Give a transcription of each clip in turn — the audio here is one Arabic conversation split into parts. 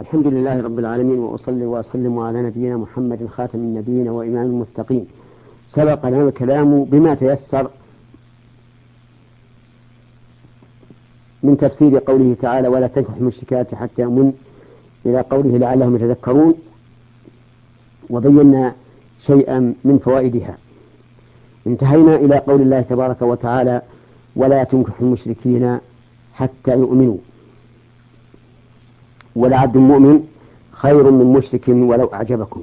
الحمد لله رب العالمين وأصلي وأسلم على نبينا محمد خاتم النبيين وإمام المتقين. سبق لنا الكلام بما تيسر من تفسير قوله تعالى ولا تنكح المشركات حتى يؤمن إلى قوله لعلهم يتذكرون وبينا شيئا من فوائدها. انتهينا إلى قول الله تبارك وتعالى ولا تنكح المشركين حتى يؤمنوا ولعبد مؤمن خير من مشرك ولو أعجبكم.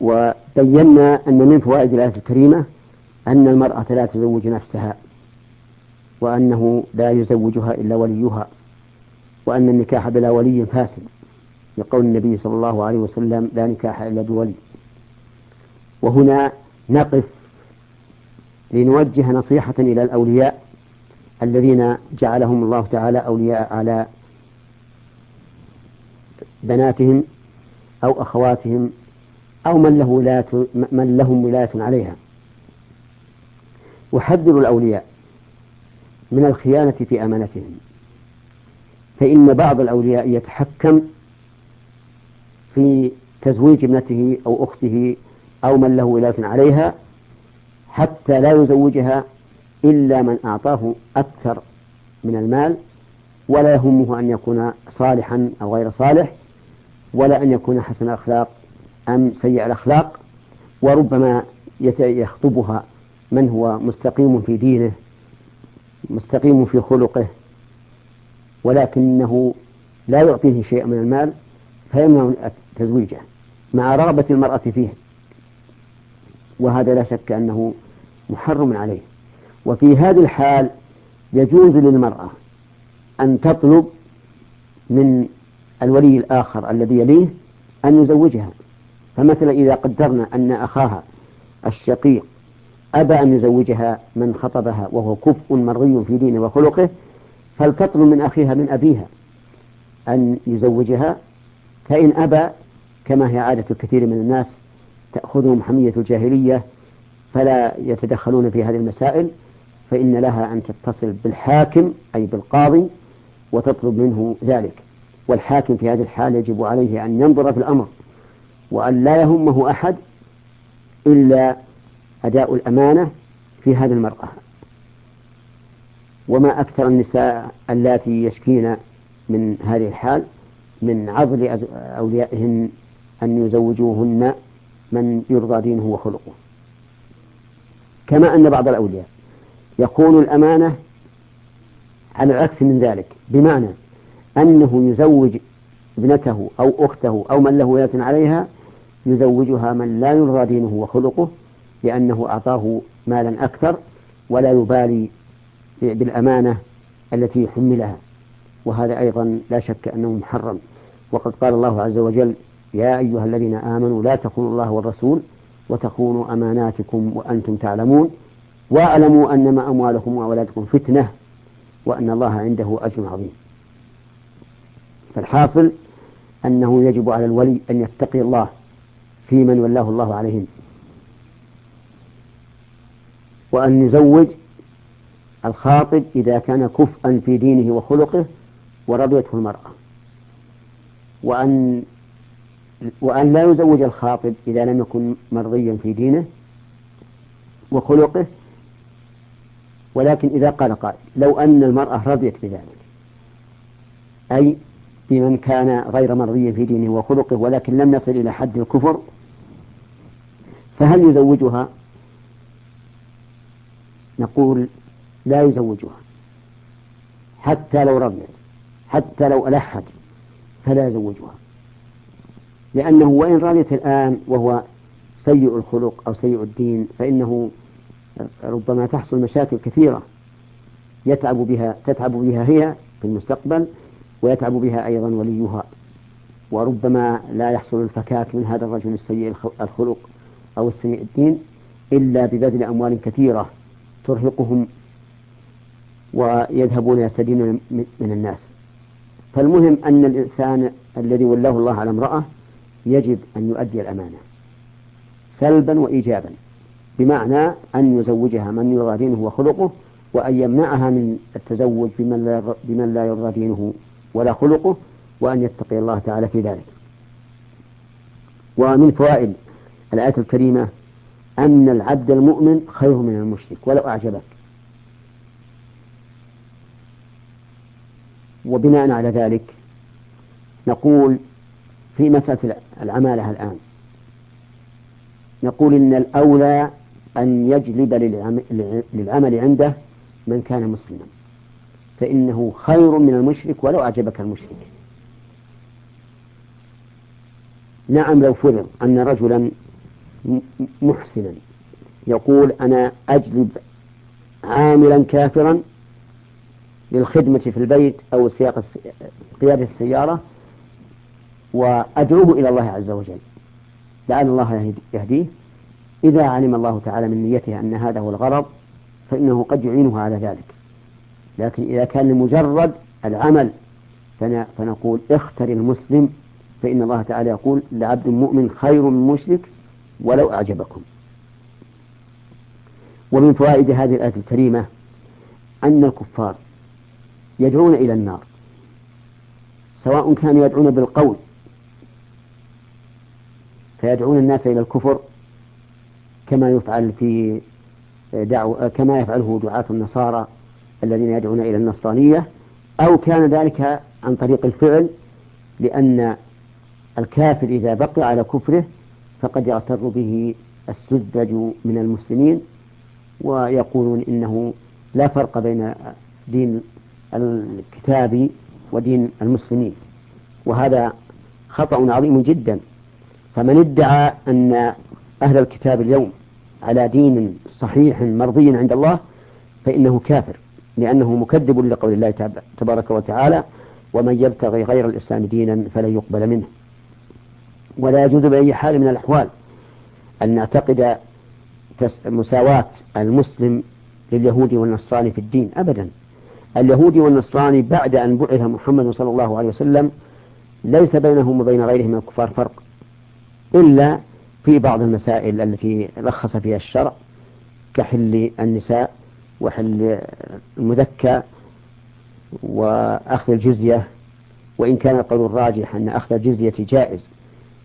وبينا أن من فوائد الآية الكريمة أن المرأة لا تزوج نفسها وأنه لا يزوجها إلا وليها وأن النكاح بلا ولي فاسد لقول النبي صلى الله عليه وسلم لا نكاح إلا بولي. وهنا نقف لنوجه نصيحة إلى الأولياء الذين جعلهم الله تعالى أولياء على بناتهم أو أخواتهم أو من له ولاية من لهم ولاية عليها. وحذروا الأولياء من الخيانة في أمانتهم. فإن بعض الأولياء يتحكم في تزويج ابنته أو أخته أو من له ولاية عليها حتى لا يزوجها إلا من أعطاه أكثر من المال ولا يهمه أن يكون صالحا أو غير صالح ولا أن يكون حسن الأخلاق أم سيء الأخلاق وربما يخطبها من هو مستقيم في دينه مستقيم في خلقه ولكنه لا يعطيه شيء من المال فيمنع تزويجه مع رغبة المرأة فيه. وهذا لا شك أنه محرم عليه. وفي هذه الحال يجوز للمرأة أن تطلب من الولي الآخر الذي يليه أن يزوجها. فمثلا إذا قدرنا أن أخاها الشقيق أبى أن يزوجها من خطبها وهو كفء مرضي في دينه وخلقه فلتطلب من أخيها من أبيها أن يزوجها. فإن أبى كما هي عادة الكثير من الناس تأخذهم حمية الجاهلية فلا يتدخلون في هذه المسائل. فإن لها أن تتصل بالحاكم أي بالقاضي وتطلب منه ذلك. والحاكم في هذه الحال يجب عليه أن ينظر في الأمر وأن لا يهمه أحد إلا أداء الأمانة في هذه المرأة. وما أكثر النساء اللاتي يشكين من هذه الحال من عضل أوليائهن أن يزوجوهن من يرضى دينه وخلقه. كما أن بعض الأولياء. يكون الأمانة على العكس من ذلك. بمعنى أنه يزوج ابنته أو أخته أو من له ولاية عليها يزوجها من لا يرضى دينه وخلقه لأنه أعطاه مالا أكثر ولا يبالي بالأمانة التي حملها. وهذا أيضا لا شك أنه محرم. وقد قال الله عز وجل يا أيها الذين آمنوا لا تخونوا الله والرسول وتخونوا أماناتكم وأنتم تعلمون واعلموا أنما أموالكم وأولادكم فتنة وأن الله عنده أجر عظيم. فالحاصل أنه يجب على الولي أن يتقي الله في من ولاه الله عليهم. وأن يزوج الخاطب إذا كان كفءا في دينه وخلقه ورضيته المرأة. وأن وأن لا يزوج الخاطب إذا لم يكن مرضيا في دينه وخلقه ولكن إذا قال قائل لو أن المرأة رضيت بذلك أي بمن كان غير مرضي في دينه وخلقه ولكن لم يصل إلى حد الكفر فهل يزوجها؟ نقول لا يزوجها. حتى لو رضيت حتى لو ألحت فلا يزوجها. لأنه وإن رضيت الآن وهو سيء الخلق أو سيء الدين فإنه ربما تحصل مشاكل كثيرة يتعب بها تتعب بها هي في المستقبل ويتعب بها أيضا وليها. وربما لا يحصل الفكاك من هذا الرجل السيء الخلق أو السيء الدين إلا ببذل أموال كثيرة ترهقهم ويذهبون يستدينون من الناس. فالمهم أن الإنسان الذي ولاه الله على امرأة يجب أن يؤدي الأمانة سلبا وإيجابا. بمعنى أن يزوجها من يرضى دينه وخلقه وأن يمنعها من التزوج بمن لا بمن لا يرضى دينه ولا خلقه وأن يتقي الله تعالى في ذلك. ومن فوائد الآية الكريمة أن العبد المؤمن خير من المشرك ولو أعجبك. وبناء على ذلك نقول في مسألة العمالة الآن نقول إن الأولى أن يجلب للعمل عنده من كان مسلما. فإنه خير من المشرك ولو أعجبك المشرك. نعم لو فرض أن رجلا محسنا يقول أنا أجلب عاملا كافرا للخدمة في البيت أو سياقة قيادة السيارة وأدعوه إلى الله عز وجل. لعل الله يهديه. إذا علم الله تعالى من نيته أن هذا هو الغرض فإنه قد يعينه على ذلك. لكن إذا كان لمجرد العمل فنقول اختر المسلم فإن الله تعالى يقول لعبد مؤمن خير من مشرك ولو أعجبكم. ومن فوائد هذه الآية الكريمة أن الكفار يدعون إلى النار. سواء كانوا يدعون بالقول فيدعون الناس إلى الكفر كما يفعل في دعو كما يفعله دعاة النصارى الذين يدعون إلى النصرانية أو كان ذلك عن طريق الفعل لأن الكافر إذا بقي على كفره فقد يغتر به السذج من المسلمين ويقولون إنه لا فرق بين دين الكتاب ودين المسلمين. وهذا خطأ عظيم جدا. فمن ادعى أن أهل الكتاب اليوم على دين صحيح مرضي عند الله فإنه كافر لأنه مكذب لقول الله تبارك وتعالى ومن يبتغي غير الإسلام دينا فلن يقبل منه. ولا يجوز بأي حال من الأحوال أن نعتقد مساواة المسلم لليهود والنصراني في الدين أبدا. اليهودي والنصراني بعد أن بعث محمد صلى الله عليه وسلم ليس بينهم وبين غيرهم من الكفار فرق إلا في بعض المسائل التي رخص فيها الشرع كحل النساء وحل المذكى وأخذ الجزية وإن كان القول الراجح أن أخذ الجزية جائز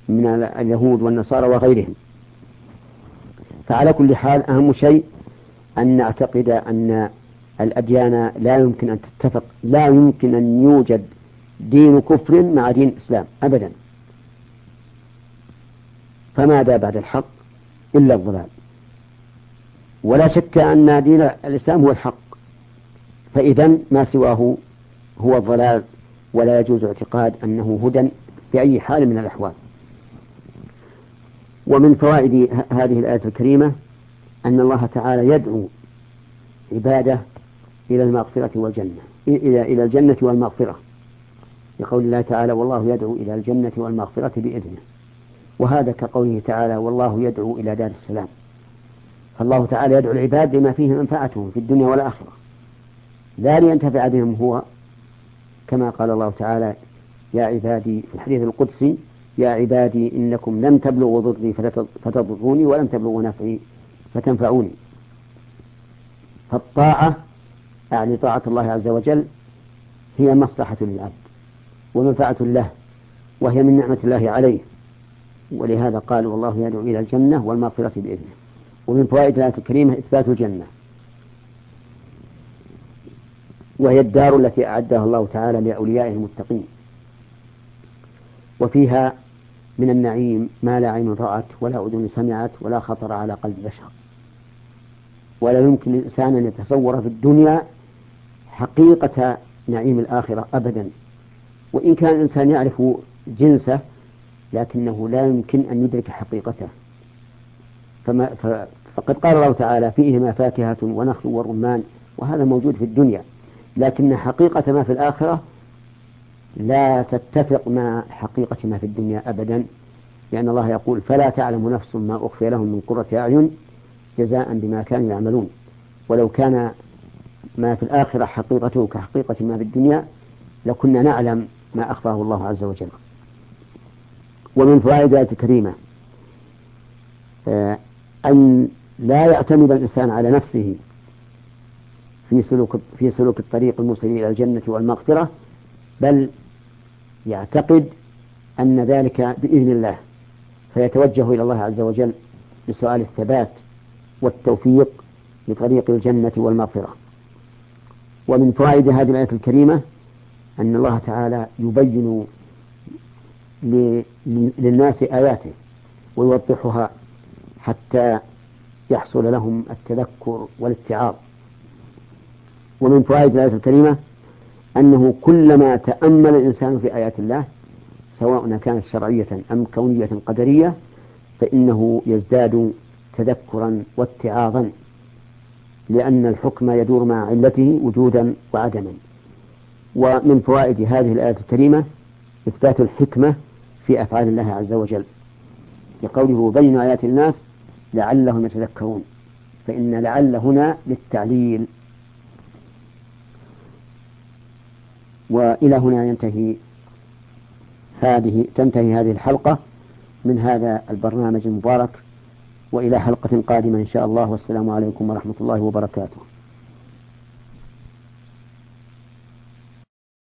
من اليهود والنصارى وغيرهم. فعلى كل حال أهم شيء أن نعتقد أن الأديان لا يمكن أن تتفق لا يمكن أن يوجد دين كفر مع دين إسلام أبدا. فماذا بعد الحق إلا الضلال ولا شك أن دين الإسلام هو الحق. فإذا ما سواه هو الضلال ولا يجوز اعتقاد أنه هدى بأي حال من الأحوال. ومن فوائد هذه الآية الكريمة أن الله تعالى يدعو عباده إلى المغفرة والجنة إلى إلى الجنة والمغفرة. لقول الله تعالى والله يدعو إلى الجنة والمغفرة بإذنه. وهذا كقوله تعالى والله يدعو إلى دار السلام. فالله تعالى يدعو العباد لما فيه منفعتهم في الدنيا والآخرة. لا لينتفع بهم هو كما قال الله تعالى يا عبادي في الحديث القدسي يا عبادي إنكم لم تبلغوا ضري فتضروني ولم تبلغوا نفعي فتنفعوني. فالطاعة أعني طاعة الله عز وجل هي مصلحة للعبد ومنفعة له وهي من نعمة الله عليه. ولهذا قال والله يدعو إلى الجنة والمغفرة بإذنه. ومن فوائد الآية الكريمة إثبات الجنة. وهي الدار التي أعدها الله تعالى لأوليائه المتقين. وفيها من النعيم ما لا عين رأت ولا أذن سمعت ولا خطر على قلب بشر. ولا يمكن للإنسان أن يتصور في الدنيا حقيقة نعيم الآخرة أبدا. وإن كان الإنسان يعرف جنسه لكنه لا يمكن أن يدرك حقيقته. فما فقد قال الله تعالى فيهما فاكهة ونخل ورمان وهذا موجود في الدنيا لكن حقيقة ما في الآخرة لا تتفق مع حقيقة ما في الدنيا أبدا. لأن الله يقول فلا تعلم نفس ما أخفي لهم من قرة أعين جزاء بما كانوا يعملون. ولو كان ما في الآخرة حقيقته كحقيقة ما في الدنيا لكنا نعلم ما أخفاه الله عز وجل. ومن فوائد الآية الكريمة آه، أن لا يعتمد الإنسان على نفسه في سلوك في سلوك الطريق الموصل إلى الجنة والمغفرة بل يعتقد أن ذلك بإذن الله فيتوجه إلى الله عز وجل بسؤال الثبات والتوفيق لطريق الجنة والمغفرة. ومن فوائد هذه الآية الكريمة أن الله تعالى يبين للناس آياته ويوضحها حتى يحصل لهم التذكر والاتعاظ. ومن فوائد الآية الكريمة أنه كلما تأمل الإنسان في آيات الله سواء كانت شرعية أم كونية قدرية فإنه يزداد تذكرا واتعاظا لأن الحكم يدور مع علته وجودا وعدما. ومن فوائد هذه الآية الكريمة إثبات الحكمة في أفعال الله عز وجل. لقوله بين آيات الناس لعلهم يتذكرون. فإن لعل هنا للتعليل. وإلى هنا ينتهي هذه تنتهي هذه الحلقة من هذا البرنامج المبارك. وإلى حلقة قادمة إن شاء الله. والسلام عليكم ورحمة الله وبركاته.